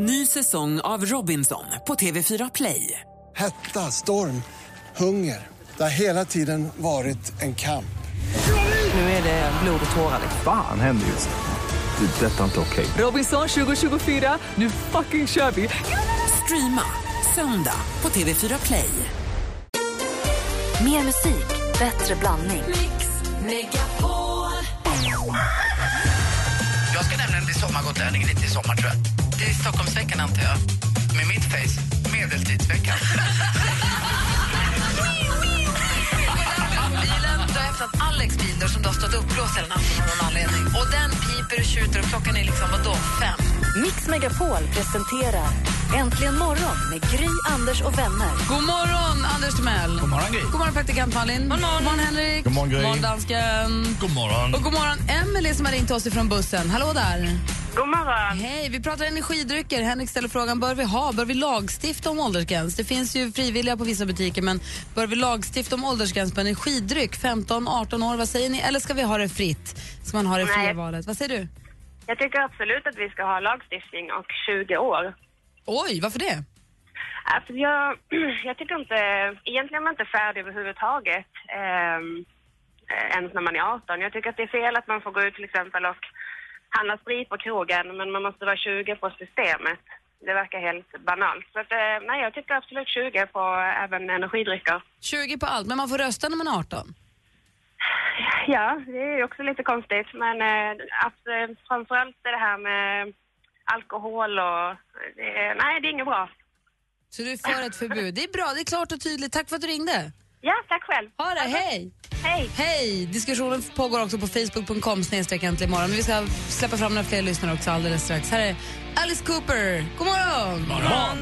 Ny säsong av Robinson på TV4 Play. Hetta, storm, hunger. Det har hela tiden varit en kamp. Nu är det blod och tårar. Fan händer just nu. Det. är Detta är inte okej. Robinson 2024, nu fucking kör vi! Streama söndag på TV4 Play. Mer musik, bättre blandning. Jag ska nämligen bli sommargotlänning lite i sommar tror jag. Det är Stockholmsveckan antar jag. Med mitt face, medeltidsveckan. Bilen drar efter att Alex bil där som du har stått uppblåst hela natten av någon anledning. Och den piper och tjuter och klockan är liksom, vadå, fem? Mix Megapol presenterar Äntligen morgon med Gry, Anders och vänner. God morgon, Anders Timell. God morgon, Gry. God morgon, praktikant Malin. God morgon, god morgon Henrik. God morgon, Gry. God morgon, dansken. God morgon. Och god morgon, Emily som har ringt oss ifrån bussen. Hallå där. God morgon. Hej, vi pratar energidrycker. Henrik ställer frågan, bör vi ha, bör vi lagstifta om åldersgräns? Det finns ju frivilliga på vissa butiker, men bör vi lagstifta om åldersgräns på energidryck? 15-18 år, vad säger ni? Eller ska vi ha det fritt? Ska man ha det fria Nej. valet? Vad säger du? Jag tycker absolut att vi ska ha lagstiftning och 20 år. Oj, varför det? Alltså jag, jag tycker inte, egentligen är man inte färdig överhuvudtaget ehm, eh, ens när man är 18. Jag tycker att det är fel att man får gå ut till exempel och handla sprit på krogen men man måste vara 20 på systemet. Det verkar helt banalt. Så att, eh, nej, jag tycker absolut 20 på även energidrycker. 20 på allt, men man får rösta när man är 18. Ja, det är ju också lite konstigt men eh, att, eh, framförallt det här med alkohol och... Nej, det är inget bra. Så du är för ett förbud. Det är bra, det är klart och tydligt. Tack för att du ringde. Ja, tack själv. Ha det, hej! Hej. Hej! Diskussionen pågår också på facebook.com snedstreck äntligen morgon. Men vi ska släppa fram några fler lyssnare också alldeles strax. Här är Alice Cooper. God morgon! morgon.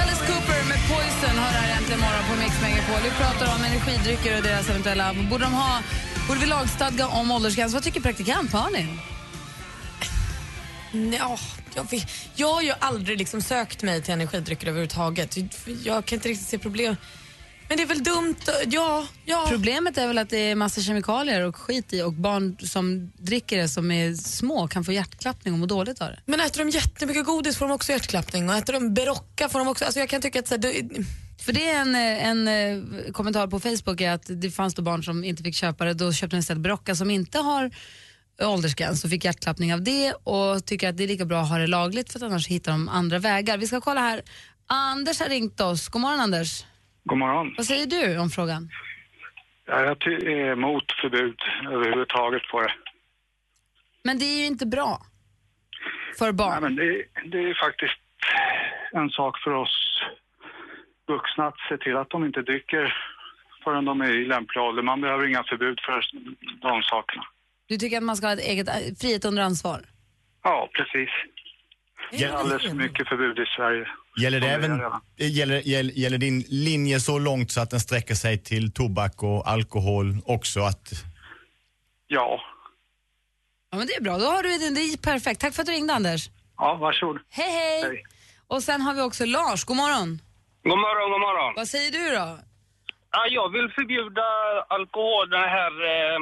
Alice Cooper med Poison har här äntligen morgon på Mix Megapol. Vi pratar om energidrycker och deras eventuella... Borde, de ha, borde vi lagstadga om åldersgräns? Vad tycker praktikant Malin? Ja, jag, vet, jag har ju aldrig liksom sökt mig till energidrycker överhuvudtaget. Jag kan inte riktigt se problem. Men det är väl dumt. Ja, ja. Problemet är väl att det är massa kemikalier och skit i och barn som dricker det som är små kan få hjärtklappning och må dåligt av det. Men äter de jättemycket godis får de också hjärtklappning och äter de Berocca får de också... Alltså jag kan tycka att så här, det, För det är en, eh, en eh, kommentar på Facebook är att det fanns då barn som inte fick köpa det. Då köpte de istället Berocca som inte har åldersgräns och fick hjärtklappning av det och tycker att det är lika bra att ha det lagligt för att annars hittar de andra vägar. Vi ska kolla här. Anders har ringt oss. God morgon Anders. God morgon. Vad säger du om frågan? Ja, Jag är emot förbud överhuvudtaget på det. Men det är ju inte bra för barn. Nej, men det, det är faktiskt en sak för oss vuxna att se till att de inte dricker förrän de är i lämplig ålder. Man behöver inga förbud för de sakerna. Du tycker att man ska ha ett eget eh, frihet under ansvar? Ja, precis. Det är alldeles för mycket förbud i Sverige. Gäller, det även, redan- gäller, gäller, gäller din linje så långt så att den sträcker sig till tobak och alkohol också? Att, Ja. Ja men det är bra, då har du det. Det är perfekt. Tack för att du ringde Anders. Ja, varsågod. Hej hej! Hej. Och sen har vi också Lars, god morgon. God morgon, god morgon. Vad säger du då? Ja, jag vill förbjuda alkohol, den här eh,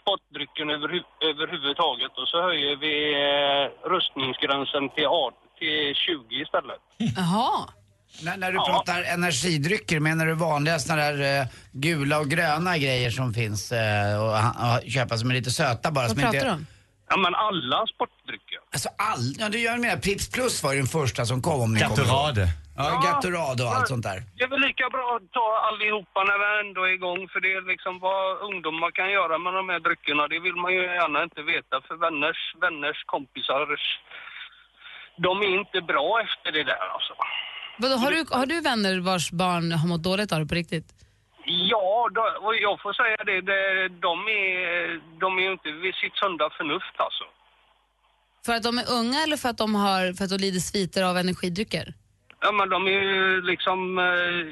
sportdrycken överhu- överhuvudtaget och så höjer vi eh, röstningsgränsen till, 18 till 20 istället. Jaha. När, när du pratar energidrycker, menar du vanliga såna där eh, gula och gröna grejer som finns eh, och, och köpa som är lite söta bara? Vad som pratar inte... du om? Ja, men alla sportdrycker. Alltså all... Ja, du gör med Pripps Plus var ju den första som kom om ni kommer ihåg. Ja, Gatorade och allt sånt där. Det är väl lika bra att ta allihopa när vi ändå är igång för det är liksom vad ungdomar kan göra med de här dryckerna. Det vill man ju gärna inte veta för vänners, vänners kompisars... De är inte bra efter det där alltså. Vadå, har, du, har du vänner vars barn har mått dåligt av det på riktigt? Ja, då, och jag får säga det, det de, är, de är ju inte vid sitt sunda förnuft alltså. För att de är unga eller för att de, har, för att de lider sviter av energidrycker? Ja, men de är ju liksom eh,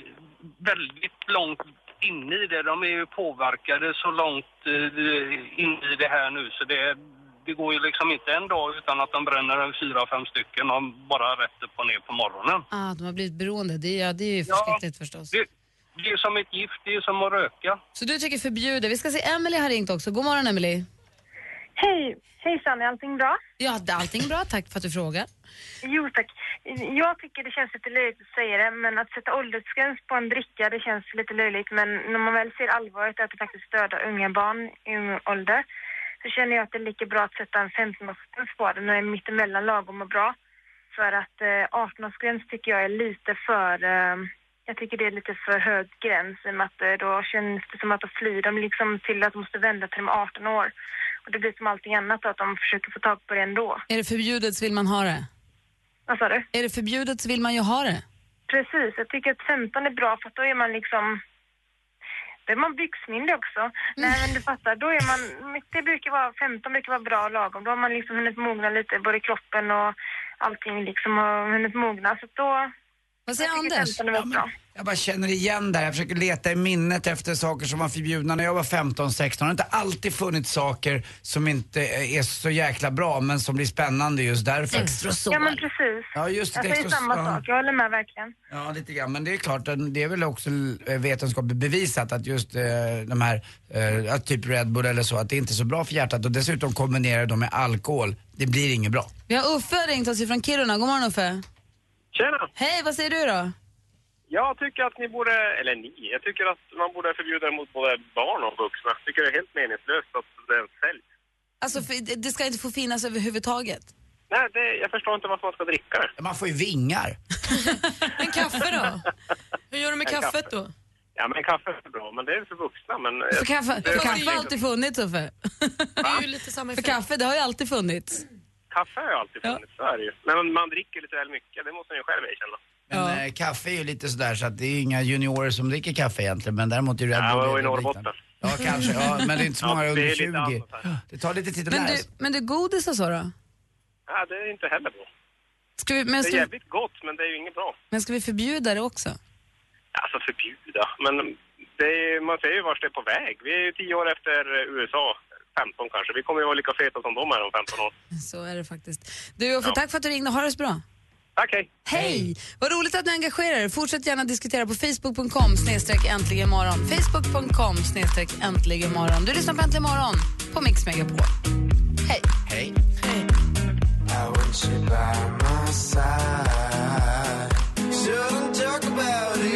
väldigt långt inne i det. De är ju påverkade så långt eh, in i det här nu så det, det går ju liksom inte en dag utan att de bränner en fyra, fem stycken och bara rätt upp och ner på morgonen. Ah, de har blivit beroende. Det, ja, det är ju Ja. förskräckligt förstås. Det, det är som ett gift, det är som att röka. Så du tycker förbjuda. Vi ska se, Emily har ringt också. God morgon Emily. Hej! Hejsan, är allting bra? Ja, allting bra. Tack för att du frågar. Jo tack. Jag tycker det känns lite löjligt att säga det, men att sätta åldersgräns på en dricka det känns lite löjligt. Men när man väl ser allvaret att det faktiskt dödar unga barn i ung ålder så känner jag att det är lika bra att sätta en 15-årsgräns på det när det är mittemellan lagom och bra. För att eh, 18-årsgräns tycker jag är lite för... Eh, jag tycker det är lite för hög gräns i och med att eh, då känns det som att då flyr de liksom till att de måste vända till de är 18 år. Och det blir som allting annat att de försöker få tag på det ändå. Är det förbjudet så vill man ha det. Vad sa du? Är det förbjudet så vill man ju ha det. Precis, jag tycker att 15 är bra för att då är man liksom... Då är man byxmyndig också. Nej men du fattar, då är man... Det brukar vara, 15 brukar vara bra lagom. Då har man liksom hunnit mogna lite, både kroppen och allting liksom har hunnit mogna. Så då... Vad säger Anders? 15 väldigt bra. Jag bara känner igen det här. Jag försöker leta i minnet efter saker som var förbjudna när jag var 15-16. Det har inte alltid funnits saker som inte är så jäkla bra men som blir spännande just därför. Ja men precis. Ja, just det, jag säger extra- samma ja. sak, jag håller med verkligen. Ja, lite grann. Men det är klart, det är väl också vetenskapligt bevisat att just eh, de här, eh, att typ Red Bull eller så, att det är inte är så bra för hjärtat och dessutom kombinerar de med alkohol. Det blir inget bra. Vi har Uffe ringt oss ifrån Kiruna. God morgon Uffe. Tjena! Hej, vad säger du då? Jag tycker att ni borde, eller ni, jag tycker att man borde förbjuda det mot både barn och vuxna. Jag tycker det är helt meningslöst att det säljs. Alltså, det- ska inte få finnas överhuvudtaget. Nej, det, jag förstår inte varför man ska dricka det. Man får ju vingar. Men kaffe då? Hur gör du med kaffet kaffe. då? Ja, men kaffe är bra, men det är för vuxna. Men För kaffe, det- för kaffe har alltid funnits Uffe. Det är ju lite samma För kaffe, det har ju alltid funnits. Kaffe har ju alltid funnits, så är det ju. Men man dricker lite väl mycket, det måste man ju själv erkänna. Men eh, kaffe är ju lite sådär så att det är inga juniorer som dricker kaffe egentligen men däremot är det Red Ja, Bull och i Norrbotten. liknande. Ja, kanske. Ja, men det är inte så Ja, många är under lite 20. annat här. Det tar lite tid att Men lära sig. men du godis och så då? Ja, det är inte heller bra. Ska vi, men, Det är jävligt gott, men det är ju inget bra. men ska vi förbjuda det också? Alltså förbjuda, men det är, man ser ju vart det är på väg. Vi är ju tio år efter USA, 15 kanske. Vi kommer ju vara lika feta som de är om 15 år. Så är det faktiskt. Du Uffe, tack för att du ringde. Ha det så bra. Tack, hej. Hej! Vad roligt att ni engagerar er. Fortsätt gärna diskutera på facebook.com snedstreck äntligen morgon. Facebook.com snedstreck äntligen morgon. Du lyssnar på Äntligen morgon på Mix Megapol. Hej! Hej.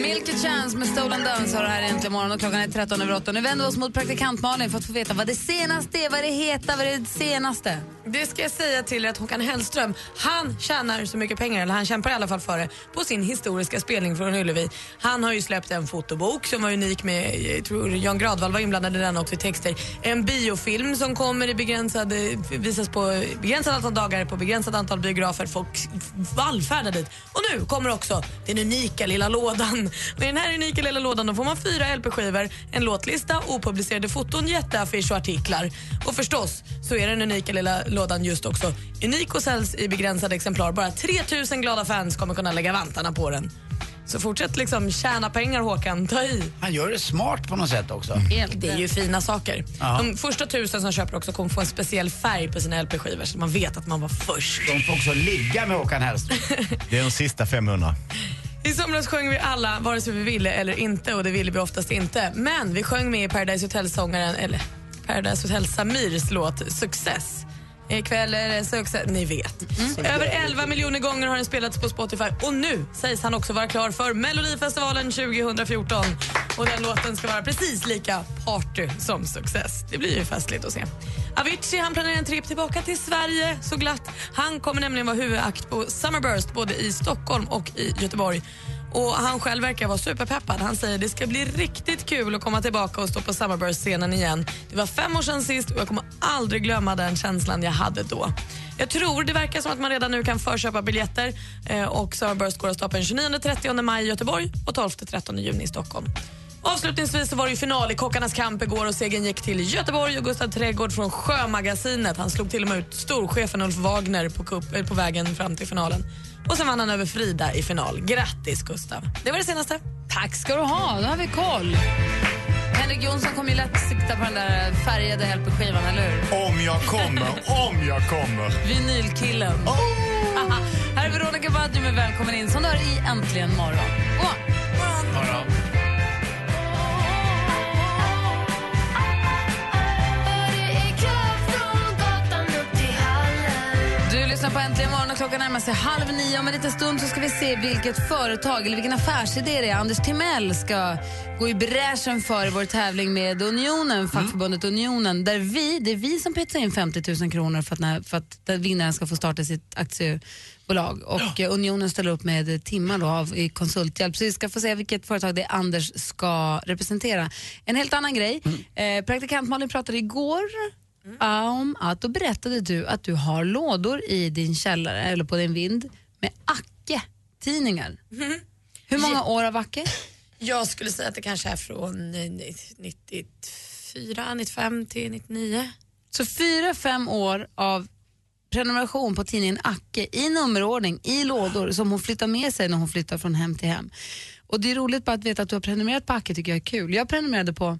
Milky Chance med Stolen Dance har det här äntligen morgon och klockan är 13 över 8. Nu vänder vi oss mot praktikant Malin för att få veta vad det senaste är, vad det heta, vad det är det senaste. Det ska jag säga till er att Håkan Hellström, han tjänar så mycket pengar, eller han kämpar i alla fall för det, på sin historiska spelning från Ullevi. Han har ju släppt en fotobok som var unik med, jag tror Jan Gradvall var inblandad i den också i texter. En biofilm som kommer i begränsad, visas på begränsat antal dagar på begränsat antal biografer. Folk vallfärdar dit. Och nu kommer också den unika lilla lådan. Med den här unika lilla lådan då får man fyra LP-skivor, en låtlista, opublicerade foton, jätteaffisch och artiklar. Och förstås så är den unika lilla lådan just också unik och säljs i begränsade exemplar. Bara 3000 glada fans kommer kunna lägga vantarna på den. Så fortsätt liksom tjäna pengar Håkan, ta i. Han gör det smart på något sätt också. Det är ju fina saker. Ja. De första tusen som köper också kommer få en speciell färg på sina LP-skivor så man vet att man var först. De får också ligga med Håkan Hellström. Det är de sista 500. I somras sjöng vi alla vare sig vi ville eller inte och det ville vi oftast inte. Men vi sjöng med i Paradise Hotel-sångaren, eller Paradise Hotel Samirs låt Success. Ikväll är det success, ni vet. Över 11 miljoner gånger har den spelats på Spotify och nu sägs han också vara klar för Melodifestivalen 2014. Och den låten ska vara precis lika party som Success. Det blir ju festligt att se. Avicii han planerar en tripp tillbaka till Sverige så glatt. Han kommer nämligen vara huvudakt på Summerburst både i Stockholm och i Göteborg. Och Han själv verkar vara superpeppad. Han säger det ska bli riktigt kul att komma tillbaka och stå på Summerburst-scenen igen. Det var fem år sedan sist och jag kommer aldrig glömma den känslan jag hade då. Jag tror det verkar som att man redan nu kan förköpa biljetter eh, och Summerburst går av stapeln 29-30 maj i Göteborg och 12-13 juni i Stockholm. Avslutningsvis så var det ju final i Kockarnas kamp igår och segern gick till Göteborg och Gustav Trädgård från Sjömagasinet. Han slog till och med ut storchefen Ulf Wagner på, kupp, eh, på vägen fram till finalen. Och sen vann han över Frida i final. Grattis Gustav. Det var det senaste. Tack ska du ha, då har vi koll. Henrik Jonsson kommer ju lätt sikta på den där färgade LP-skivan, eller hur? Om jag kommer, om jag kommer. Vinylkillen. Haha. Här är Veronica Maggio med Välkommen in som du har i Äntligen morgon. God morgon. På Äntligen morgon och klockan närmar sig halv nio. Om en liten stund så ska vi se vilket företag eller vilken affärsidé det är Anders Timell ska gå i bräschen för i vår tävling med Unionen, fackförbundet Unionen. Där vi, det är vi som pytsar in 50 000 kronor för att, när, för att den vinnaren ska få starta sitt aktiebolag. Och eh, Unionen ställer upp med timmar då av i konsulthjälp. Så vi ska få se vilket företag det är Anders ska representera. En helt annan grej. Eh, praktikant Malin pratade igår om att då berättade du att du har lådor i din källare eller på din vind med Acke-tidningar. Hur många år av Acke? Jag skulle säga att det kanske är från eh, 94, 95 till 99. Så fyra, fem år av prenumeration på tidningen Acke i nummerordning, i lådor som hon flyttar med sig när hon flyttar från hem till hem. Och det är roligt bara att veta att du har prenumererat på Acke tycker jag är kul. Jag prenumererade på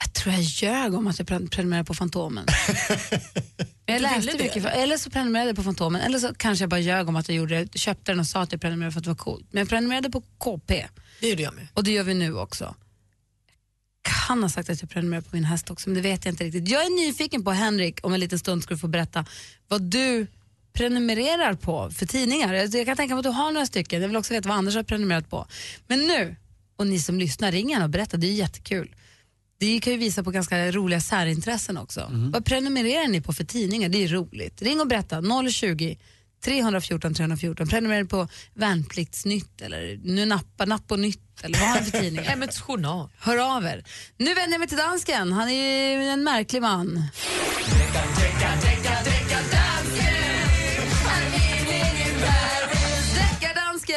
jag tror jag ljög om att jag pre- prenumererade på Fantomen. Men jag läste mycket, eller så prenumererade jag på Fantomen, eller så kanske jag bara ljög om att jag gjorde det, köpte den och sa att jag prenumererade för att det var coolt. Men jag prenumererade på KP. Det gjorde jag med. Och det gör vi nu också. Kan ha sagt att jag prenumererar på min häst också, men det vet jag inte riktigt. Jag är nyfiken på, Henrik, om en liten stund ska du få berätta vad du prenumererar på för tidningar. Jag jag kan tänka mig att du har några stycken. Jag vill också veta vad Anders har prenumererat på. Men nu, och ni som lyssnar, ring gärna och berätta. Det är jättekul. Det kan ju visa på ganska roliga särintressen också. Vad prenumererar ni på för tidningar? Det är roligt. Ring och berätta. 020 314 314. Prenumererar ni på Värnpliktsnytt eller Nu Nappa, Napp och Nytt eller vad har ni för tidningar? Hemmets Journal. Hör av er. Nu vänder jag mig till dansken. Han är ju en märklig man.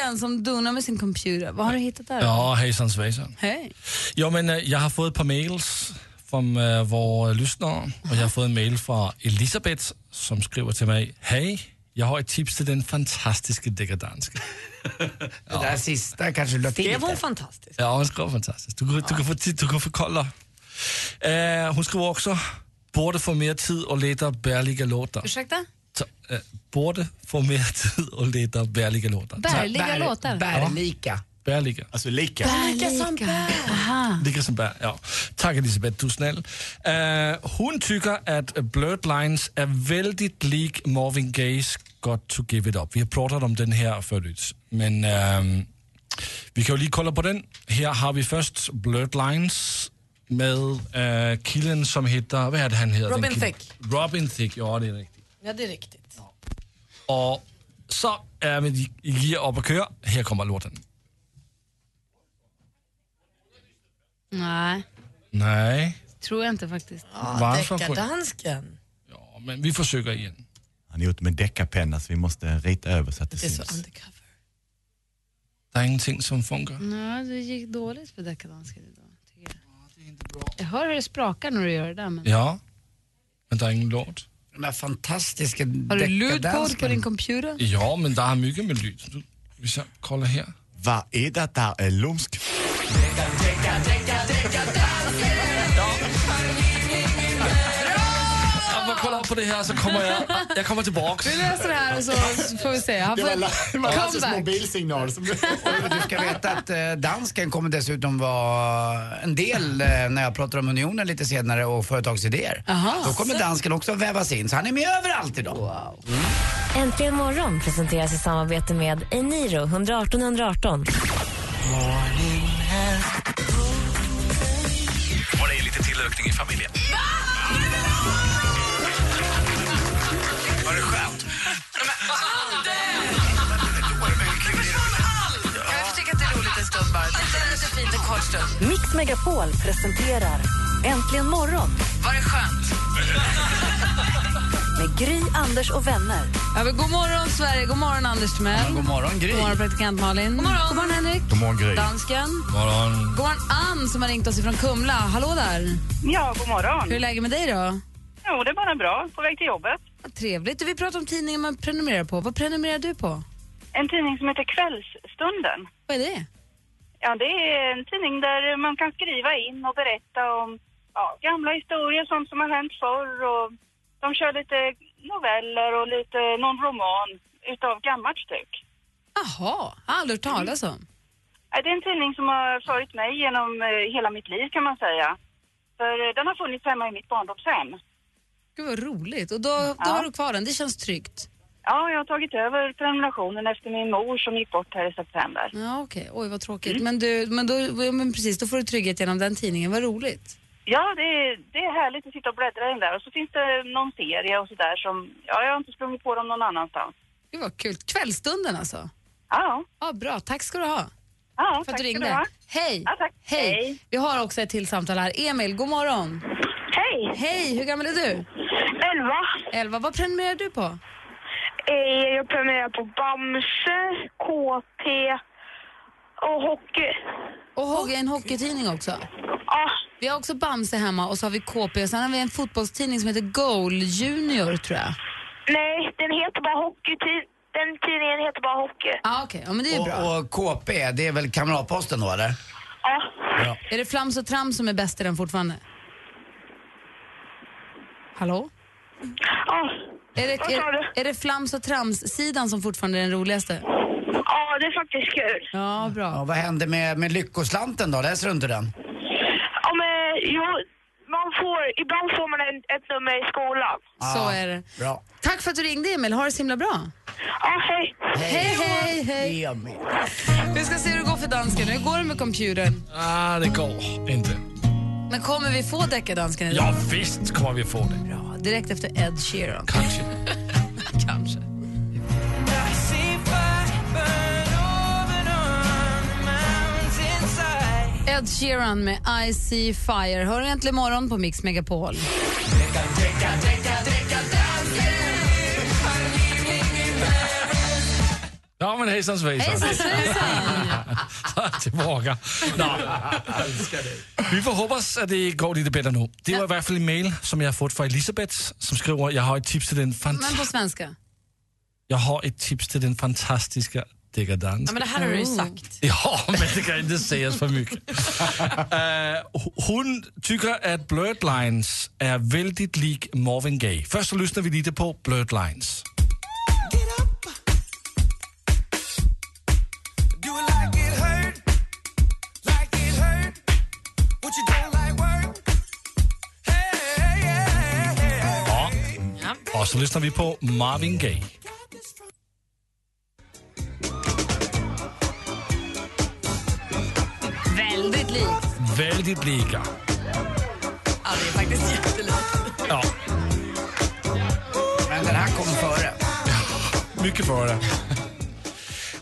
Deckardansken som donar med sin computer. Vad har du hittat där? Ja, hejsan svejsan. Hej. Jo, men øh, jeg har fået et par mails från øh, våra lyssnare och jag har fått en mail från Elisabeth som skriver till mig Hej, jag har ett tips till den fantastiska deckardansken. Det där sista kanske du la till Skrev hon fantastiskt? Ja, hon skriver fantastiskt. Du, kan- du, kan få, du kan få kolla. Eh, hon skriver också Borde få mer tid och leta bärliga låtar. Ursäkta? Eh, borde få mer tid och leta bärliga låtar. Bärliga Bär- låtar? Bärlika. Bärliga. Alltså lika. Bärlika som bär. Aha. Lika som bär, ja. Tack Elisabeth, du är snäll. Eh, hon tycker att Blurred Lines är väldigt lik Marvin Gayes Got to give it up. Vi har pratat om den här förut, men ehm, vi kan ju lige kolla på den. Här har vi först Blurred Lines med eh, killen som heter, vad är det han heter? Robin? Thicke. Robin Thicke, ja det är riktigt. Ja, det är riktigt. Och så är vi gear upp och kör. Här kommer låten. Nej, Nej, tror jag inte faktiskt. Ja, Varför? Deckardansken. ja, men vi försöker igen. Han är ute med deckarpenna så vi måste rita över så att det, Det är så syns. undercover. Det är ingenting som funkar. Nej, det gick dåligt för deckardansken idag. Tycker jag. jag hör hur det sprakar när du gör det där. Men... Ja, men det är ingen låt. De här fantastiska Har du ljud på, din computer? Ja, men det är mycket med ljud. Du, vi ska kolla här. Vad är det där är lumsk? Kolla på det här så kommer jag, jag kommer tillbaks. Vi läser det här och så får vi se. Han får ett comeback. mobilsignal som... Du ska veta att eh, dansken kommer dessutom vara en del eh, när jag pratar om unionen lite senare och företagsidéer. Aha. Då kommer dansken också vävas in, så han är med överallt idag. Äntligen morgon presenteras i samarbete med Eniro 118 118. Och det är lite tillökning i familjen. Stund. Mix Megapol presenterar Äntligen morgon Var det skönt? med Gry, Anders och vänner. Ja, men god morgon Sverige, god morgon Anders Timell. God morgon Gry. God morgon praktikant Malin. God morgon, god morgon Henrik. God morgon Gry. Dansken. Morgon. God morgon Ann som har ringt oss ifrån Kumla. Hallå där. Ja, god morgon. Hur är läget med dig då? Jo, det är bara bra. På väg till jobbet. Vad trevligt. Vi pratar om tidningar man prenumererar på. Vad prenumererar du på? En tidning som heter Kvällsstunden. Vad är det? Ja, det är en tidning där man kan skriva in och berätta om ja, gamla historier, sånt som har hänt förr. Och de kör lite noveller och lite någon roman utav gammalt styck. Jaha, aldrig hört talas om. Ja, Det är en tidning som har följt mig genom eh, hela mitt liv kan man säga. För eh, den har funnits hemma i mitt barndomshem. Gud vad roligt. Och då, då Ja. har du kvar den, det känns tryggt. Ja, jag har tagit över prenumerationen efter min mor som gick bort här i september. Ja, okej. Oj, vad tråkigt. Men, du, men, då, men precis, då får du trygghet genom den tidningen. Vad roligt. Ja, det är, det är härligt att sitta och bläddra i den där. Och så finns det någon serie och sådär som, ja, jag har inte sprungit på dem någon annanstans. Det var kul. Kvällstunden alltså. Ja. Ja, bra. Tack ska du ha. Ja, för tack att du ska ringde. du ha. Hej. Ja, tack. Hej. Hej. Vi har också ett till samtal här. Emil, god morgon. Hej. Hej, hur gammal är du? Elva. Elva. Vad prenumererar du på? Jag prenumererar på Bamse, KT och hockey. Och hockey, en hockeytidning också? Ja. Vi har också Bamse hemma och så har vi KP och sen har vi en fotbollstidning som heter Goal Junior tror jag. Nej, den heter bara hockey. Den tidningen heter bara hockey. Ah, okej. Ja, men det är bra. Och, och KP, det är väl Kamratposten då eller? Ja. Bra. Är det Flams och Trams som är bäst i den fortfarande? Hallå? Ja. Är det, är, är det Flams och Trams-sidan som fortfarande är den roligaste? Ja, det är faktiskt kul. Ja, bra. Ja, vad hände med, med Lyckoslanten då? Läser du inte den? Ja, men jo, man får, ibland får man en, ett nummer i skolan. Så är det. Bra. Tack för att du ringde Emil, ha det så himla bra. Ja, hej. Hej, hej, hej. Emil. Vi ska se hur det går för dansken. Hur går det med computern? Ah, det går inte. Men kommer vi få deckardansken idag? Ja, visst kommer vi få det. Direkt efter Ed Sheeran. Kanske. Kanske. Ed Sheeran med I see fire. Hör äntligen morgon på Mix Megapol. Ja, men hejsan svejsan. Hejsan svejsan! Tillbaka. Nå. Vi får hoppas att det går lite bättre nu. Det var i hvert fald en mail som jag har fått från Elisabeth som skriver jag har ett tips till den fant- Men på svenska. jag har ett tips till den fantastiska dekadans. Ja, men det här har du ju Oh. sagt. Ja, men det kan inte sägas för mycket. Eh, hon tycker att Blurred Lines är väldigt lik Marvin Gaye. Först så lyssnar vi lite på Blurred Lines. Och så lyssnar vi på Marvin Gaye. Väldigt likt. Väldigt lika. Ja, det är faktiskt jättelikt. Ja, Men den här kom före. mycket före.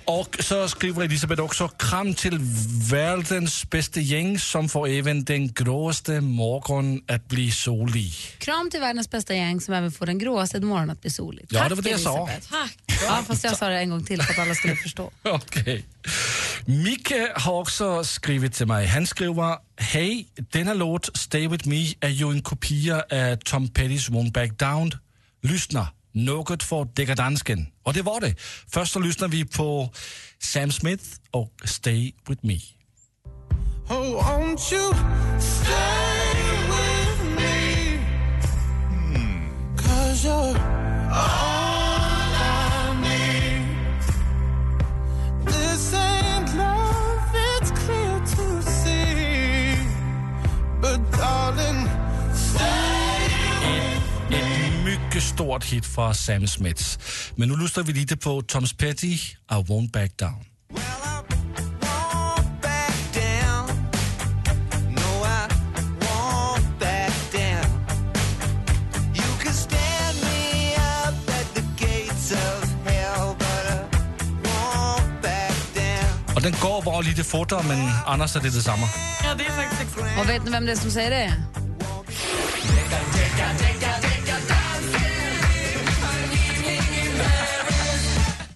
Och så skriver Elisabeth också kram till världens bästa gäng som får även den gråaste morgon att bli solig. Kram till världens bästa gäng som även får den gråaste morgonen att bli soligt. Ja, Tack, det var det jag sa. Elisabeth. Ja, fast jag sa det en gång till för att alla skulle förstå. Okej. Micke har också skrivit till mig. Han skriver Hej, denna låt Stay With Me är ju en kopia av Tom Pettys Won't Back Down. Lyssna, något för dekadansken. Och det var det. Först så lyssnar vi på Sam Smith och Stay With Me. Oh, won't you stay with me? Hmm. Cause you're stort hit från Sam Smith. Men nu lyssnar vi lite på Tom Petty, I Won't Back Down. den går bara lite fortare, men annars är det detsamma. Ja, det är faktiskt exakt. Och vet ni vem det är som säger det?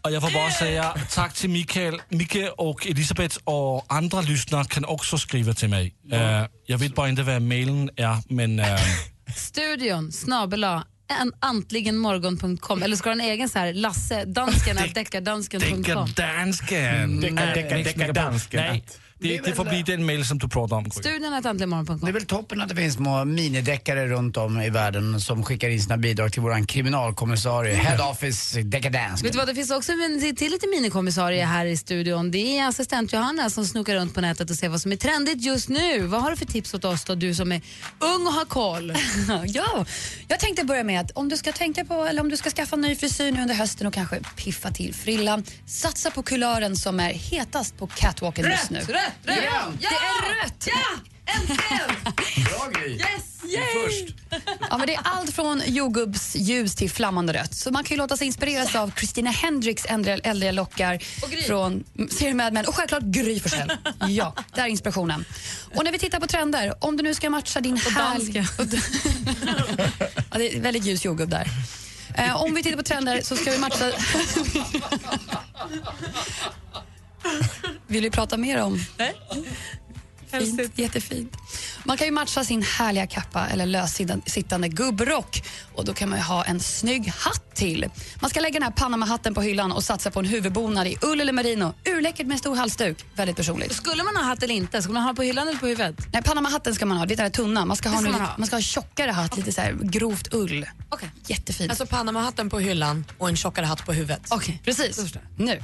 Och jag får bara säga tack till Mikael, Micke och Elisabeth och andra lyssnare kan också skriva till mig. Eh, jag vet bara inte vad mailen är, men... eh, Studion snabela en antligenmorgon.com eller ska du ha en egen så här Lasse, dansken, deckardansken.com? Deckardansken. Decka- decka- deckardansken. Nej, Det, det får bli den mail som du pratar om. Studion att äntligenmorgon.com. Det är väl toppen att det finns små minideckare runt om i världen som skickar in sina bidrag till våran kriminalkommissarie, Head Office Decadence. Vet du vad, det finns också en till lite minikommissarie här i studion. Det är assistent Johanna som snokar runt på nätet och ser vad som är trendigt just nu. Vad har du för tips åt oss då, du som är ung och har koll? ja, jag tänkte börja med att om du ska tänka på eller om du ska skaffa en ny frisyr nu under hösten och kanske piffa till frillan, satsa på kulören som är hetast på catwalken just nu. Rätt, rätt, rätt! Det är rött! Ja! Äntligen! Bra Gry. Yes! Är först. Ja, men det är allt från jordgubbsljus till flammande rött. Så man kan ju låta sig inspireras av Christina Hendricks äldre, äldre lockar från serien Mad Men och självklart Gry Forssell. Ja, där är inspirationen. Och när vi tittar på trender, om du nu ska matcha din härliga... ja, det är väldigt ljus jordgubb där. Eh, om vi tittar på trender så ska vi matcha... Vill vi prata mer om? Nej. Fint, jättefint. Man kan ju matcha sin härliga kappa eller lössittande gubbrock och då kan man ju ha en snygg hatt till. Man ska lägga den här Panama-hatten på hyllan och satsa på en huvudbonad i ull eller merino. Urläckert med en stor halsduk. Väldigt personligt. Skulle man ha hatt eller inte? Ska man ha på hyllan eller på huvudet? Nej, Panama-hatten ska man ha. Det är tunna. Man ska, ha, ska man ha. man ska ha tjockare hatt, lite så här grovt ull. Okay. Jättefint. Alltså Panama-hatten på hyllan och en tjockare hatt på huvudet. Okej, precis. Nu.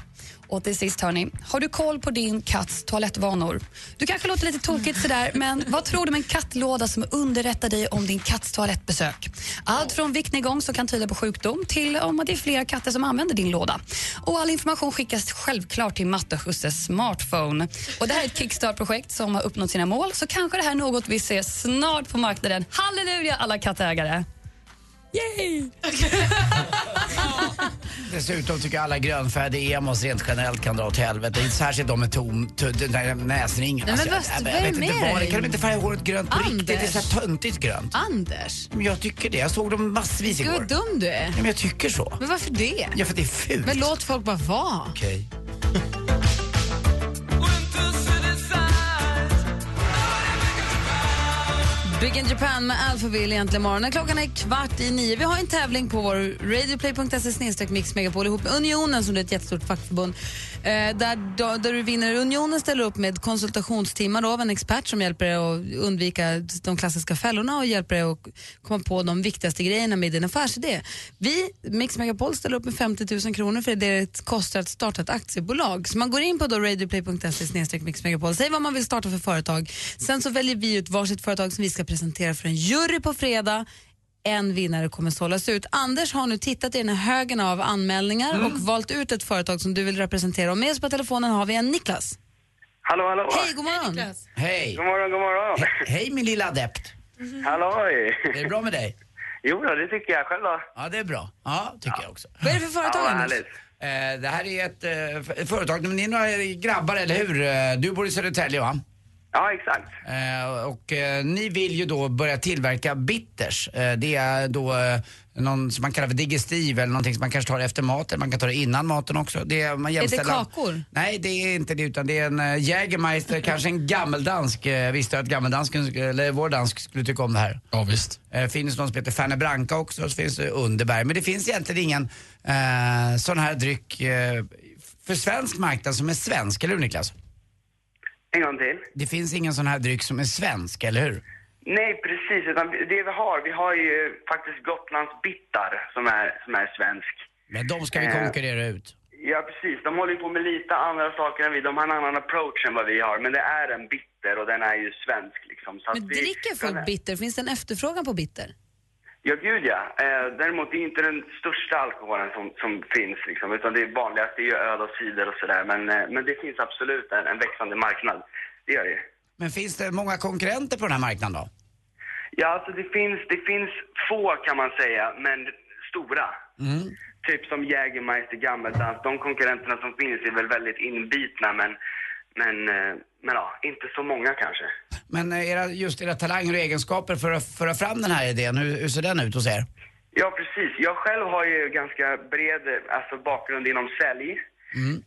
Och till sist hörni, har du koll på din katts toalettvanor? Du kanske låter lite tokigt sådär, men vad tror du om en kattlåda som underrättar dig om din katts toalettbesök? Allt från viktnedgång som kan tyda på sjukdom till om att det är flera katter som använder din låda. Och all information skickas självklart till Matte och Husses smartphone. Och det här är ett Kickstart-projekt som har uppnått sina mål, så kanske det här är något vi ser snart på marknaden. Halleluja alla kattägare! Yay! Dessutom tycker jag alla grönfärgade emos rent generellt kan dra åt helvete. Inte särskilt de med tom, t- den där näsringen. Nej, men jag, vad- jag, jag vet vem inte är vad det? Kan de inte färga håret grönt på Anders. riktigt? Det är så här töntigt grönt. Anders, Men jag tycker det. Jag såg dem massvis gud igår. vad dum du är. Ja, men jag tycker så. Men varför det? Ja, för att det är fult. Men låt folk bara vara. Okej. Big in Japan med Alphaville egentligen morgonen. Klockan är kvart i nio. Vi har en tävling på vår radioplay.se Mix mixmegapol ihop med Unionen som är ett jättestort fackförbund. Eh, där, då, där du vinner. Unionen ställer upp med konsultationstimmar då, av en expert som hjälper dig att undvika de klassiska fällorna och hjälper dig att komma på de viktigaste grejerna med din affärsidé. Vi, Mix Megapol, ställer upp med 50 000 kronor för det det kostar att starta ett aktiebolag. Så man går in på då radioplay.se Mix mixmegapol, säger vad man vill starta för företag. Sen så väljer vi ut varsitt företag som vi ska presentera för en jury på fredag. En vinnare kommer sållas ut. Anders har nu tittat i den här högen av anmälningar och valt ut ett företag som du vill representera. Och med oss på telefonen har vi en Niklas. Hallå, hallå! Hej, god morgon. Hej. God morgon, god morgon! He- hej min lilla adept. Halloj! Är det bra med dig? Jo, då, det tycker jag. Själv då? Ja, det är bra. Ja, tycker jag också. Vad är det för företag, Ja, Anders? Eh, det här är ett eh, företag, men ni är några grabbar, eller hur? Eh, Du bor i Södertälje, va? Ja, exakt. Eh, och eh, ni vill ju då börja tillverka bitters. Eh, det är då eh, någon som man kallar för digestiv eller någonting som man kanske tar efter maten. Man kan ta det innan maten också. Det är, man Är det kakor? Nej, det är inte det utan det är en uh, Jägermeister, kanske en gammeldansk. Uh, visste jag att gammeldansken, sk- eller vår dansk skulle tycka om det här. Ja, visst. Eh, finns någon som heter Fanny Branca också, så finns det Underberg. Men det finns egentligen ingen sån här dryck eh, för svensk marknad som är svensk, eller hur Niklas? En gång till. Det finns ingen sån här dryck som är svensk, eller hur? Nej, precis. Utan det vi har, vi har ju faktiskt Gotlands bittar som är, som är svensk. Men de ska vi Eh, konkurrera ut. Ja, precis. De håller ju på med lite andra saker än vi. De har en annan approach än vad vi har. Men det är en bitter och den är ju svensk liksom. Så att Men vi dricker folk bitter? Finns det en efterfrågan på bitter? Ja, gud ja. Eh, däremot det är inte den största alkoholen som, som finns liksom, utan det vanligaste är ju öl och cider och sådär. Men, eh, men det finns absolut en, en växande marknad. Det gör det. Men finns det många konkurrenter på den här marknaden då? Ja, alltså det finns, det finns få kan man säga, men stora. Mm. Typ som Jägermeister, Gammeldans. De konkurrenterna som finns är väl väldigt inbitna, men, men, eh, men ja, inte så många kanske. Men eh, era, just era talanger och egenskaper för att föra fram den här idén, hur, hur ser den ut hos er? Ja, precis. Jag själv har ju ganska bred alltså, bakgrund inom sälj.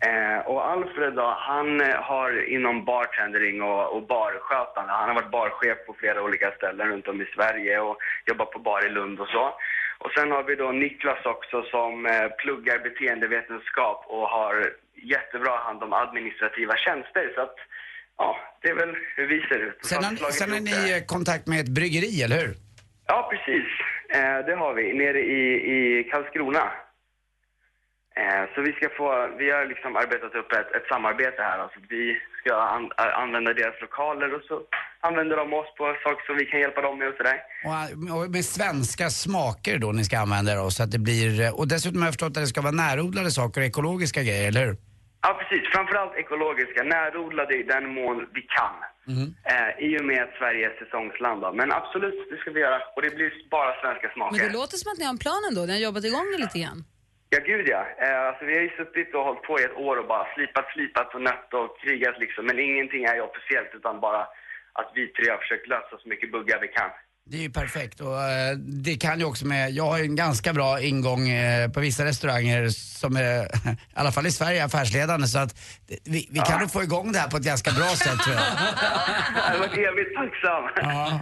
Eh, och Alfred då, han eh, har inom bartendering och, och barskötande. Han har varit barchef på flera olika ställen runt om i Sverige och jobbat på bar i Lund och så. Och sen har vi då Niklas också som eh, pluggar beteendevetenskap och har jättebra hand om administrativa tjänster. Så att ja, det är väl hur vi ser ut. Sen har, sen har ni kontakt med ett bryggeri, eller hur? Ja, precis. Eh, det har vi nere i, i Karlskrona. Eh, så vi ska få, vi har liksom arbetat upp ett, ett samarbete här. Alltså vi ska an, använda deras lokaler och så använder de oss på saker som vi kan hjälpa dem med och sådär. Och, och med svenska smaker då ni ska använda er av, så att det blir... eh, Och dessutom har jag förstått att det ska vara närodlade saker och ekologiska grejer, eller hur? Ja, precis. Framförallt ekologiska, närodlade i den mån vi kan. Eh, I och med att Sverige är säsongsland då. Men absolut, det ska vi göra. Och det blir bara svenska Men smaker. det låter som att ni har en plan ändå. Ni har jobbat igång det lite grann. Ja, gud ja. Eh, alltså, vi har ju suttit och hållit på i ett år och bara slipat, slipat och nött och krigat liksom. Men ingenting är ju officiellt utan bara att vi tre har försökt lösa så mycket buggar vi kan. Det är ju perfekt och eh, det kan ju också med, jag har ju en ganska bra ingång eh, på vissa restauranger som är, i alla fall i Sverige, affärsledande så att det- vi, vi kan nog få igång det här på ett ganska bra sätt tror jag. Jag var evigt tacksam. Ja.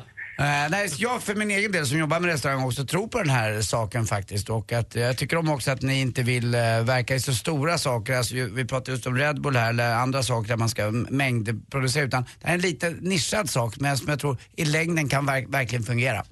Uh, nej, jag för min egen del som jobbar med restaurang också tror på den här saken faktiskt och att eh, jag tycker om också att ni inte vill uh, verka i så stora saker, alltså, ju- vi pratar just om Red Bull här eller andra saker där man ska mängdproducera utan det här är en lite nischad sak men som jag tror i längden kan verk- verkligen fungera.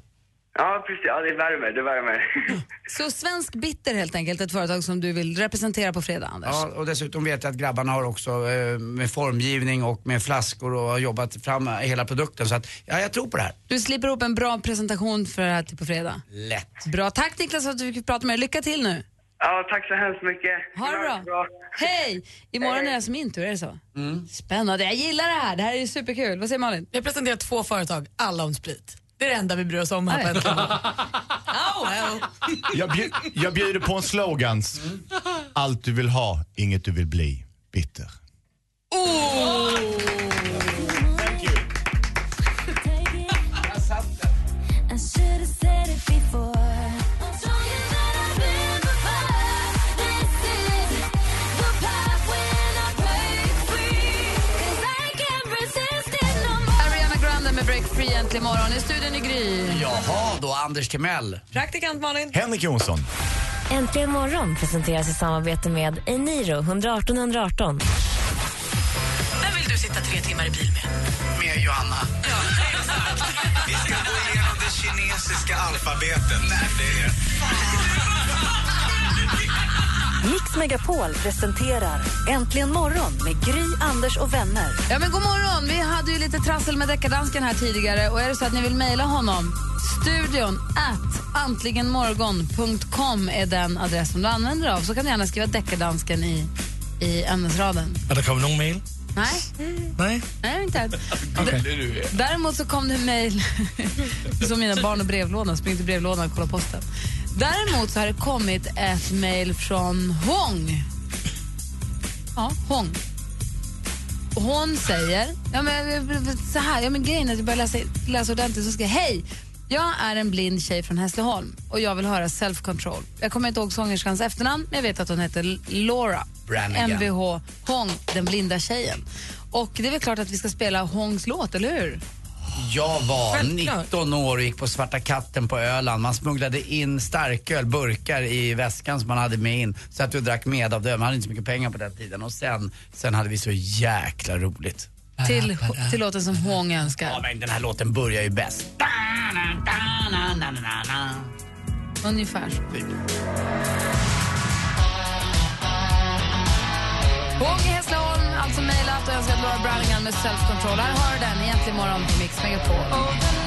Ja, precis. Ja, det värmer. Det värmer. Så Svensk Bitter helt enkelt, ett företag som du vill representera på fredag, Anders. Ja, och dessutom vet jag att grabbarna har också eh, med formgivning och med flaskor och har jobbat fram hela produkten så att ja, jag tror på det här. Du slipper ihop en bra presentation för det här till på fredag. Lätt. Bra. Tack Niklas för att du fick prata med dig. Lycka till nu. Ja, tack så hemskt mycket. Ha det bra. Hej! Imorgon är det alltså min tur, är det så? Spännande. Jag gillar det här. Det här är ju superkul. Vad säger Malin? Vi har presenterat två företag, alla om sprit. Det är det enda vi bryr oss om här på Äntligen morgon. Oh, well. Jag, bjud, jag bjuder på en slogans. Allt du vill ha, inget du vill bli. Bitter. I äntligen morgon. I studion i Gry. Jaha, då Anders Timell. Praktikant Malin. Henrik Jonsson. Äntligen morgon presenteras i samarbete med Eniro 118 118. Vem vill du sitta tre timmar i bil med? Med Johanna. Vi ska gå igenom det kinesiska alfabetet. Det är... Mix Megapol presenterar Äntligen morgon med Gry, Anders och vänner. Ja, men god morgon. Vi hade ju lite trassel med deckardansken här tidigare. Och är det så att ni vill mejla honom, studion at antligenmorgon.com är den adress som du använder av. Så kan du gärna skriva deckardansken i, i ämnesraden. Har der kommet nogen mail? Nej, Nej? nej inte än. Okay. Däremot så kom det en mejl, som mina barn och brevlådan, spring till brevlådan och kolla posten. Däremot så har det kommit ett mejl från Hong. Ja, Hong. Hon säger, ja men så här, ja men grejen är att jag börjar läsa, läsa ordentligt så ska jag, hej, jag är en blind tjej från Hässleholm och jag vill höra Self Control. Jag kommer inte ihåg sångerskans efternamn, men jag vet att hon heter Laura. Mvh Hong, den blinda tjejen. Och det är väl klart att vi ska spela Hongs låt, eller hur? Jag var Självklart. 19 år och gick på Svarta katten på Öland. Man smugglade in starköl, burkar i väskan som man hade med in. Så att du drack med av det. Man hade inte så mycket pengar på den tiden. Och sen, sen hade vi så jäkla roligt. Till, till låten som Hong önskar. Ja, men den här låten börjar ju bäst. Ungefär så. Hong i Hässleholm, alltså mejlat och önskat Laura Browningan med Self Control. Här har du den, egentligen morgon på Mix Megapol.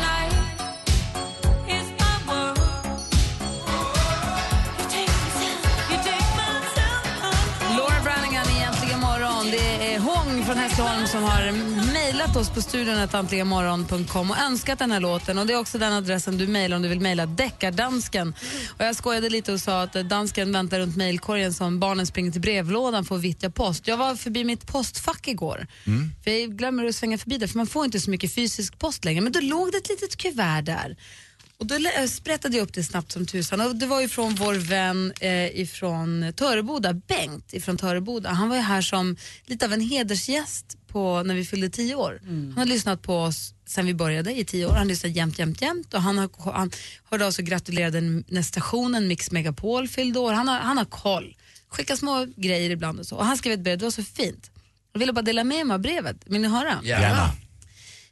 Från Hässleholm som har mejlat oss på studion antligenmorgon.com och önskat den här låten. Och Det är också den adressen du mejlar om du vill mejla deckardansken. Och jag skojade lite och sa att dansken väntar runt mejlkorgen som barnen springer till brevlådan för att vittja post. Jag var förbi mitt postfack igår. För jag glömmer att svänga förbi där för man får inte så mycket fysisk post längre. Men då låg det ett litet kuvert där. Och då lä- sprättade jag upp det snabbt som tusan. Och det var ju från vår vän eh, ifrån Töreboda, Bengt ifrån Töreboda. Han var ju här som lite av en hedersgäst på, när vi fyllde tio år. Han har lyssnat på oss sen vi började i tio år. Han lyssnar jämt, jämt, jämt. Och han, har, han hörde av sig och gratulerade när stationen Mix Megapol fyllde år. Han har, han har koll. Skickar små grejer ibland och så. Och han skrev ett brev, det var så fint. Jag ville bara dela med mig av brevet. Vill ni höra? Gärna.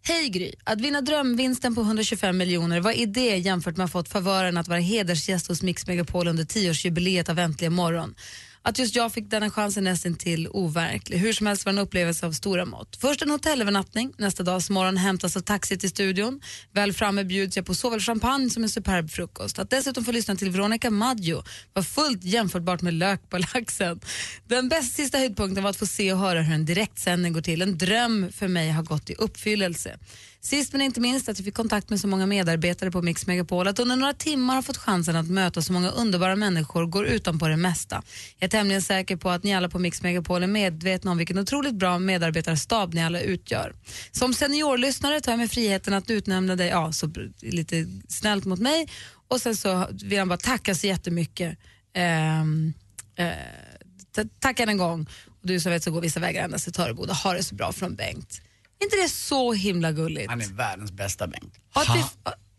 Hej Gry! Att vinna drömvinsten på 125 miljoner, vad är det jämfört med att ha fått favören att vara hedersgäst hos Mix Megapol under 10-årsjubileet av Äntligen morgon? Att just jag fick denna chansen nästan till overklig. Hur som helst var det en upplevelse av stora mått. Först en hotellövernattning, nästa dags morgon hämtas av taxi till studion. Väl framme bjuds jag på såväl champagne som en superb frukost. Att dessutom få lyssna till Veronica Maggio var fullt jämförbart med lök på laxen. Den bästa sista höjdpunkten var att få se och höra hur en direktsändning går till. En dröm för mig har gått i uppfyllelse. Sist men inte minst att vi fick kontakt med så många medarbetare på Mix Megapol att under några timmar har fått chansen att möta så många underbara människor går utanpå det mesta. Jag är tämligen säker på att ni alla på Mix Megapol är medvetna om vilken otroligt bra medarbetarstab ni alla utgör. Som seniorlyssnare tar jag mig friheten att utnämna dig, ja, så lite snällt mot mig och sen så vill han bara tacka så jättemycket. Ehm, eh, tack än en gång. Och du som vet så går vissa vägar ända till Töreboda. Ha det så bra från Bengt. Inte det så himla gulligt? Han är världens bästa Bengt. Ha,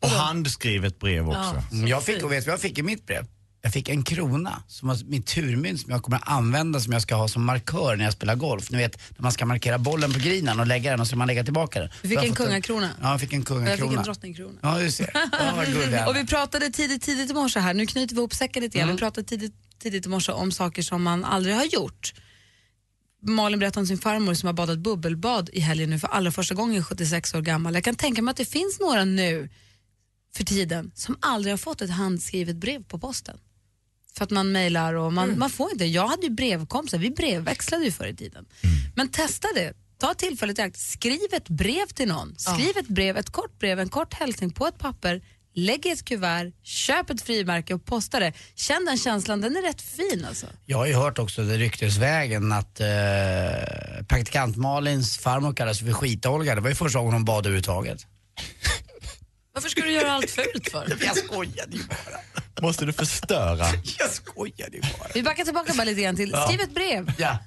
och handskrivet brev också. Mm, Jag fick, och vet du vad jag fick i mitt brev? Jag fick en krona som var mitt turmynt som jag kommer att använda som jag ska ha som markör när jag spelar golf. Ni vet när man ska markera bollen på grinen och lägga den och så ska man lägga tillbaka den. Du fick en kungakrona. Ja, jag fick en Och jag kungakrona. fick en drottningkrona. Ja, du ser. Ja, och vi pratade tidigt, tidigt i morse här, nu knyter vi ihop säcken lite grann. Mm. Vi pratade tidigt, tidigt i morse om saker som man aldrig har gjort. Malin berättade om sin farmor som har badat bubbelbad i helgen nu för allra första gången 76 år gammal. Jag kan tänka mig att det finns några nu för tiden som aldrig har fått ett handskrivet brev på posten. För att man mejlar och man, man får inte. Jag hade ju brevkompisar, vi brevväxlade ju förr i tiden. Men testa det. Ta tillfället i akt. Skriv ett brev till någon. Skriv ett brev, ett kort brev, en kort hälsning på ett papper. Lägg i ett kuvert, köp ett frimärke och posta det. Känn den känslan, den är rätt fin alltså. Jag har ju hört också det ryktesvägen att eh, praktikant Malins farmor kallas för skit-Olga. Det var ju första gången hon bad överhuvudtaget. Varför ska du göra allt fult för? Jag skojade ju bara. Måste du förstöra? Jag skojade ju bara. Vi backar tillbaka bara lite grann till, Ja. skriv ett brev. Ja.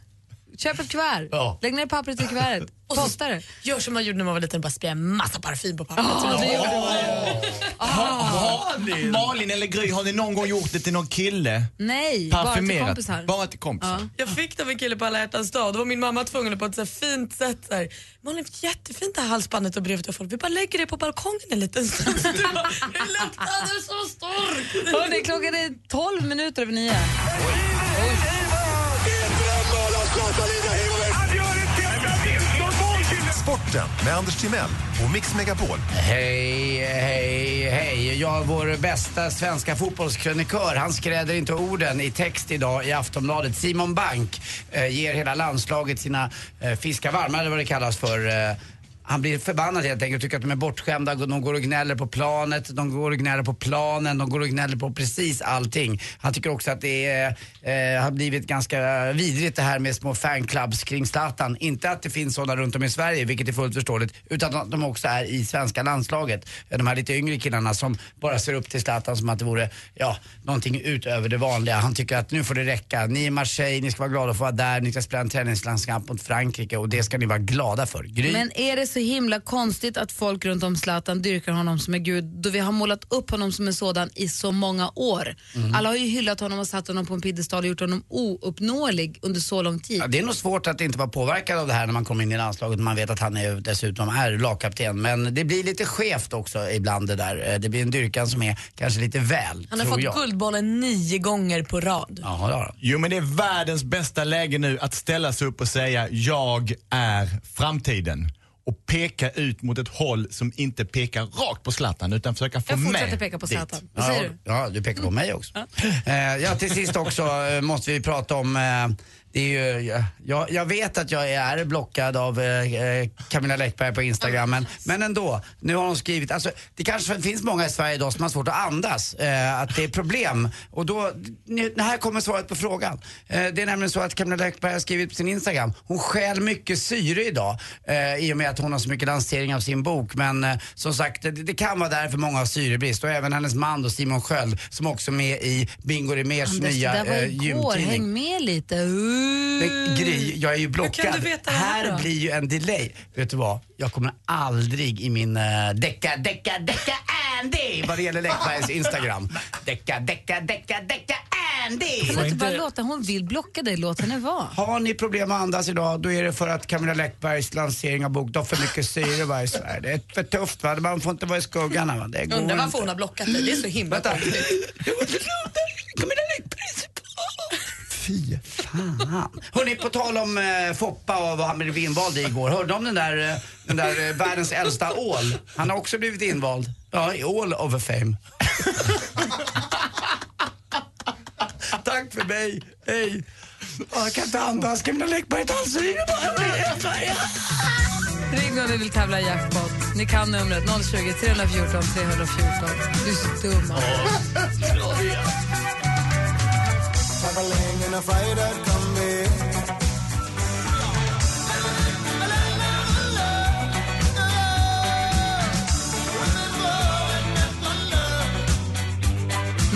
Köp ett kuvert. Ja. Lägg ner pappret i kuvertet. Posta det. Gör som man gjorde när man var liten och bara spraya en massa parfym på pappret. Ja, det Har, Malin eller Gry, har ni någon gång gjort det till någon kille? Nej, bara till kompisar. Bara till kompisar? Jag fick det av en kille på alla hjärtans dag. Då var min mamma tvungen att på ett så här fint sätt så här, Malin, jättefint det här halsbandet och brevet du fått. Vi bara lägger det på balkongen en liten stund. Det luktade så starkt. Hörrni, klockan är 12 minuter över nio. Sporten med Anders Timell och Mix Megapol. Hej, hej, hej. Ja, vår bästa svenska fotbollskrönikör, han skräder inte orden i text idag i Aftonbladet. Simon Bank eh, ger hela landslaget sina eh, fiskar varma, eller vad det kallas för. Eh, han blir förbannad helt enkelt och tycker att de är bortskämda. De går och gnäller på planet, de går och gnäller på planen, de går och gnäller på precis allting. Han tycker också att det är, eh, har blivit ganska vidrigt det här med små fanclubs kring Zlatan. Inte att det finns sådana runt om i Sverige, vilket är fullt förståeligt, utan att de också är i svenska landslaget. De här lite yngre killarna som bara ser upp till Zlatan som att det vore, ja, någonting utöver det vanliga. Han tycker att nu får det räcka. Ni är i Marseille, ni ska vara glada för att vara där, ni ska spela en träningslandskamp mot Frankrike och det ska ni vara glada för. Gry. Men är det så himla konstigt att folk runt om Zlatan dyrkar honom som en gud då vi har målat upp honom som en sådan i så många år? Mm. Alla har ju hyllat honom och satt honom på en piedestal och gjort honom ouppnåelig under så lång tid. Ja, det är nog svårt att inte vara påverkad av det här när man kommer in i landslaget och man vet att han är, dessutom är lagkapten. Men det blir lite skevt också ibland det där. Eh, Det blir en dyrkan som är kanske lite väl, Han har tror fått jag. Guldbollen nio gånger på rad. Ja, det har han. Jo men det är världens bästa läge nu att ställa sig upp och säga jag är framtiden. Och peka ut mot ett håll som inte pekar rakt på Zlatan utan försöka få Jag med fortsätter peka på. Zlatan. Vad säger du? Ja, du pekar på mig också. Eh, ja, till sist också eh, måste vi prata om eh, det är ju, ja, jag, jag vet att jag är blockad av eh, eh, Camilla Läckberg på Instagram men, men ändå, nu har hon skrivit, alltså det kanske finns många i Sverige idag som har svårt att andas, eh, att det är problem. Och då, nu, här kommer svaret på frågan. Eh, det är nämligen så att Camilla Läckberg har skrivit på sin Instagram, hon stjäl mycket syre idag eh, i och med att hon har så mycket lansering av sin bok. Men eh, som sagt, det, det kan vara därför många har syrebrist och även hennes man då, Simon Sköld som också är med i Bingo Rimérs nya eh, gymtidning. häng med lite. Uh. Men Gry, jag är ju kan blockad. du veta det här här då? blir ju en delay. Vet du vad? Jag kommer aldrig i min uh, decka, decka, decka Andy vad det gäller Läckbergs Instagram. Decka, decka, decka, decka Candy! Kan du inte bara låta, hon vill blocka dig, låt henne vara. Har ni problem att andas idag, då är det för att Camilla Läckbergs lansering av bok, då för mycket syre va, i Sverige. Det är för tufft va, man får inte vara i skuggan va. Det går Undrar varför inte. hon har blockat dig. Det är så himla Vänta. konstigt. Camilla Fy fan. Hörni, på tal om eh, Foppa och vad han blev invald i igår. Hörde om den där, eh, den där eh, världens äldsta ål? Han har också blivit invald. Ja, i All of Fame. Tack för mig. Hej. Ja, Jag kan inte andas. Camilla Läckberg tar syre Ring om ni vill tävla i jackpot. Ni kan numret 020 314 314. Du är så dum. Traveling in a freighter combi.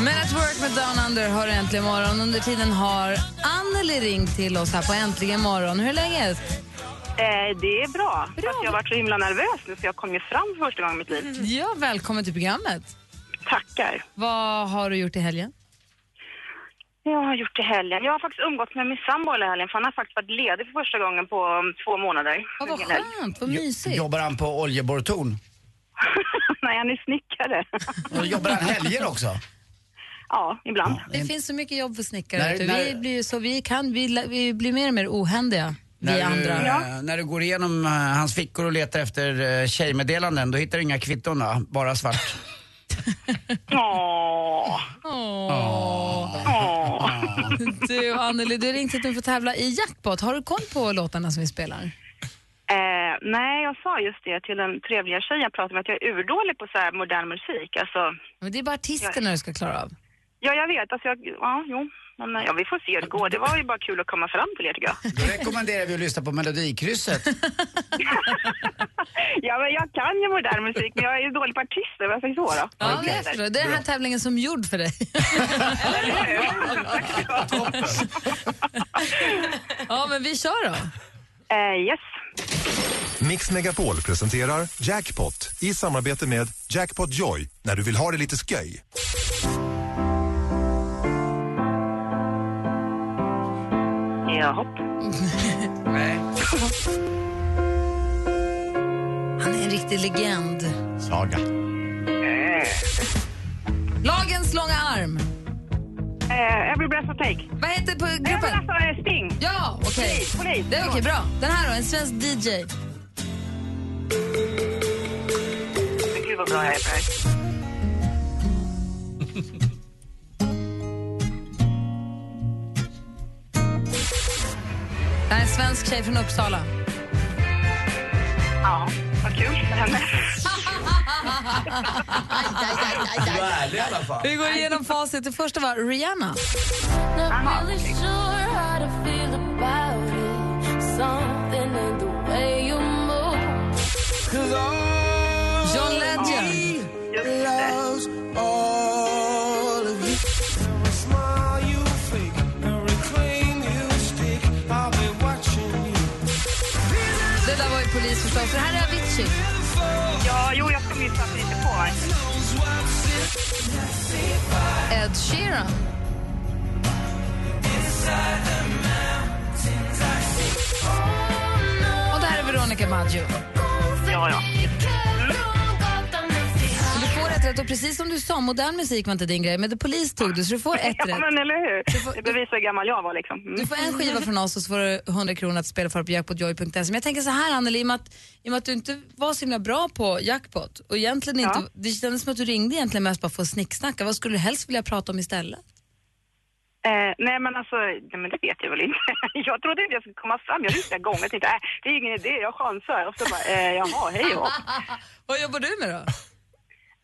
Men at work med Down Under har äntligen morgon. Under tiden har Anneli ringt till oss här på Äntligen morgon. Hur är läget? Eh, det är bra. Fast jag har varit så himla nervös nu så jag kom ju fram för första gången i mitt liv. Ja, välkommen till programmet. Tackar. Vad har du gjort i helgen? Jag har gjort i helgen. Jag har faktiskt umgåtts med min sambo hela helgen för han har faktiskt varit ledig för första gången på um, två månader. Ja, vad skönt, vad mysigt. Jobbar han på oljeborrtorn? Nej, han är snickare. Och jobbar han helger också? Ja, ibland. Det finns så mycket jobb för snickare. När- du. när- Vi, blir så, vi, kan, vi, vi blir mer och mer ohändiga, vi När du, andra. eh, när du går igenom eh, hans fickor och letar efter uh, tjejmeddelanden, då hittar du inga kvitton? Bara svart. Åh. Du, Anneli, du ringt hit och får tävla i jackpot. Har du koll på låtarna som vi spelar? Eh, nej, jag sa just det till den trevliga tjejen jag pratade med att jag är urdålig på så modern musik. Alltså, Men det är bara artisterna du ska klara av. ja, jag vet. Alltså, jag, ja, jo. Men, eh, ja, vi får se hur det går. Det var ju bara kul att komma fram till er tycker jag. Då rekommenderar vi att lyssna på Melodikrysset. Ja, men jag kan ju modern musik, men jag är ju dålig på artister. Vad säger så då? Ja, men jag förstår. Det är den här tävlingen som gjord för dig. ja, men vi kör då. Eh, yes. Mix Megapol presenterar Jackpot i samarbete med Jackpot Joy när du vill ha det lite sköj. Jaha. Han är en riktig legend. Saga. Lagens långa arm. Eh, every breath I take. Vad heter på gruppen? Nej, men alltså, eh, Sting. Ja, okej. Polis. Det är okej, bra. Den här då, en svensk DJ. Gud vad bra jag är på det här. Är en svensk tjej från Uppsala. Ja, vad kul för henne. Du är ärlig i alla fall. Vi går igenom facit. Det första var Rihanna. John Det här är Avicii. Ja, jo, jag ska minnas lite på. Ed Sheeran. Och det här är Veronica Maggio. Ja, ja. Ett rätt. Och precis som du sa, modern musik var inte din grej, men The Police tog du, så du får ett Ja, rätt. men eller hur? Det bevisar hur gammal jag var liksom. Mm. Du får en skiva från oss och så får du 100 kronor att spela för på jackpotjoy.se. Men jag tänker så här Anneli, i och med att, i och med att du inte var så himla bra på jackpot och egentligen inte, det kändes som att du ringde egentligen mest bara för att snicksnacka. Vad skulle du helst vilja prata om istället? Eh, nej men alltså, nej, men det vet jag väl inte. jag trodde inte jag skulle komma fram. Jag visste gånger jag tänkte, äh, det är ingen idé, jag chansar. Och så bara, eh, jaha, hej och Vad jobbar du med då?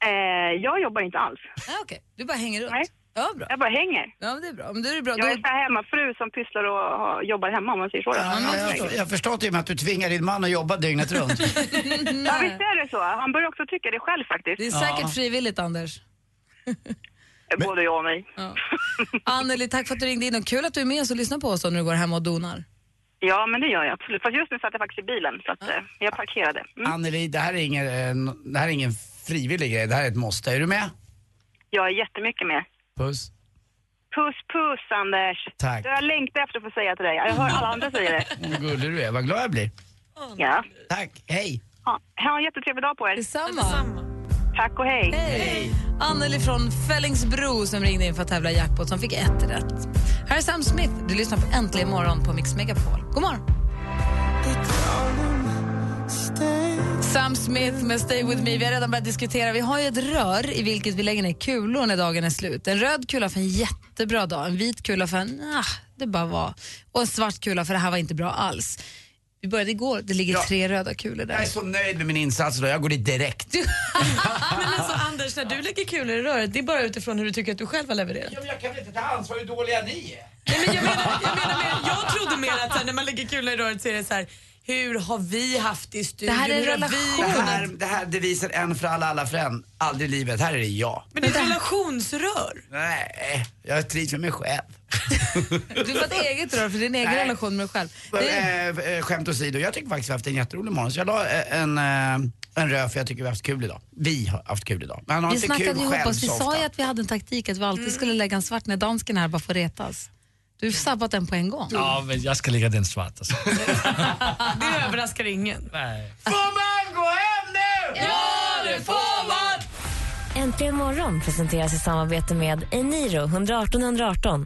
Eh, Jag jobbar inte alls. Ah, Okej, du bara hänger runt? Nej. Ja, bra. Jag bara hänger. Ja, men det är bra. Men det är bra. Jag är Då- så här hemmafru som pysslar och har- jobbar hemma om man säger så. då. Ja, jag, jag förstår till och med att du tvingar din man att jobba dygnet runt. Ja, visst är det så. Han börjar också tycka det själv faktiskt. Det är säkert frivilligt, Anders. Både jag och mig. Anneli, tack för att du ringde in och kul att du är med oss och lyssnar på oss då när du går hem och donar. Ja, men det gör jag absolut. Fast just nu satt jag faktiskt i bilen så att eh, jag parkerade. Mm. Anneli, det här, är ingen, eh, det här är ingen frivillig grej, det här är ett måste. Är du med? Jag är jättemycket med. Puss. Puss puss Anders. Tack. Jag längtar efter att få säga till dig. Jag hör alla andra säga det. Vad gullig du är, vad glad jag blir. Ja. Tack, hej. Ha, ha en jättetrevlig dag på er. Detsamma. Tack och hej. Hej! Anneli från Fällingsbro som ringde in för att tävla i jackpot som fick ett rätt. Här är Sam Smith. Du lyssnar på Äntligen morgon på Mix Megapol. God morgon! Sam Smith med Stay With Me. Vi har redan börjat diskutera. Vi har ju ett rör i vilket vi lägger ner kulor när dagen är slut. En röd kula för en jättebra dag, en vit kula för en, ah, det bara var. Och en svart kula för det här var inte bra alls. Vi började igår, det ligger Ja. tre röda kulor där. Jag är så nöjd med min insats då, jag går dit direkt. Men alltså Anders, när du lägger kulor i röret, det är bara utifrån hur du tycker att du själv har levererat. Ja, men jag kan väl inte ta ansvar hur dåliga ni är? Nej, men jag, menar, jag, menar mer, jag trodde mer att här, när man lägger kulor i röret så är det så här, hur har vi haft det i studion? Det här är en har relation. Det här, det här devisen en för alla, alla för en. Aldrig i livet. Här är det jag. Men det är ett relationsrör. Nej, jag trivs med mig själv. Du får ett eget rör för din egen Nej. relation med dig själv. Det, eh, skämt åsido, jag tycker faktiskt vi har haft en jätterolig morgon. Så jag la eh, en, en röd för jag tycker vi har haft kul idag. Vi har haft kul idag. Men han har vi inte snackade kul ihop själv oss. Vi sa ju att vi hade en taktik att vi alltid skulle lägga en svart när dansken är här bara för att retas. Du har sabbat den på en gång. Ja, men jag ska lägga den svart. Alltså. Det överraskar ingen. Nej. Får man gå hem nu? Ja, det får man! Äntligen morgon presenteras i samarbete med Eniro 118 118.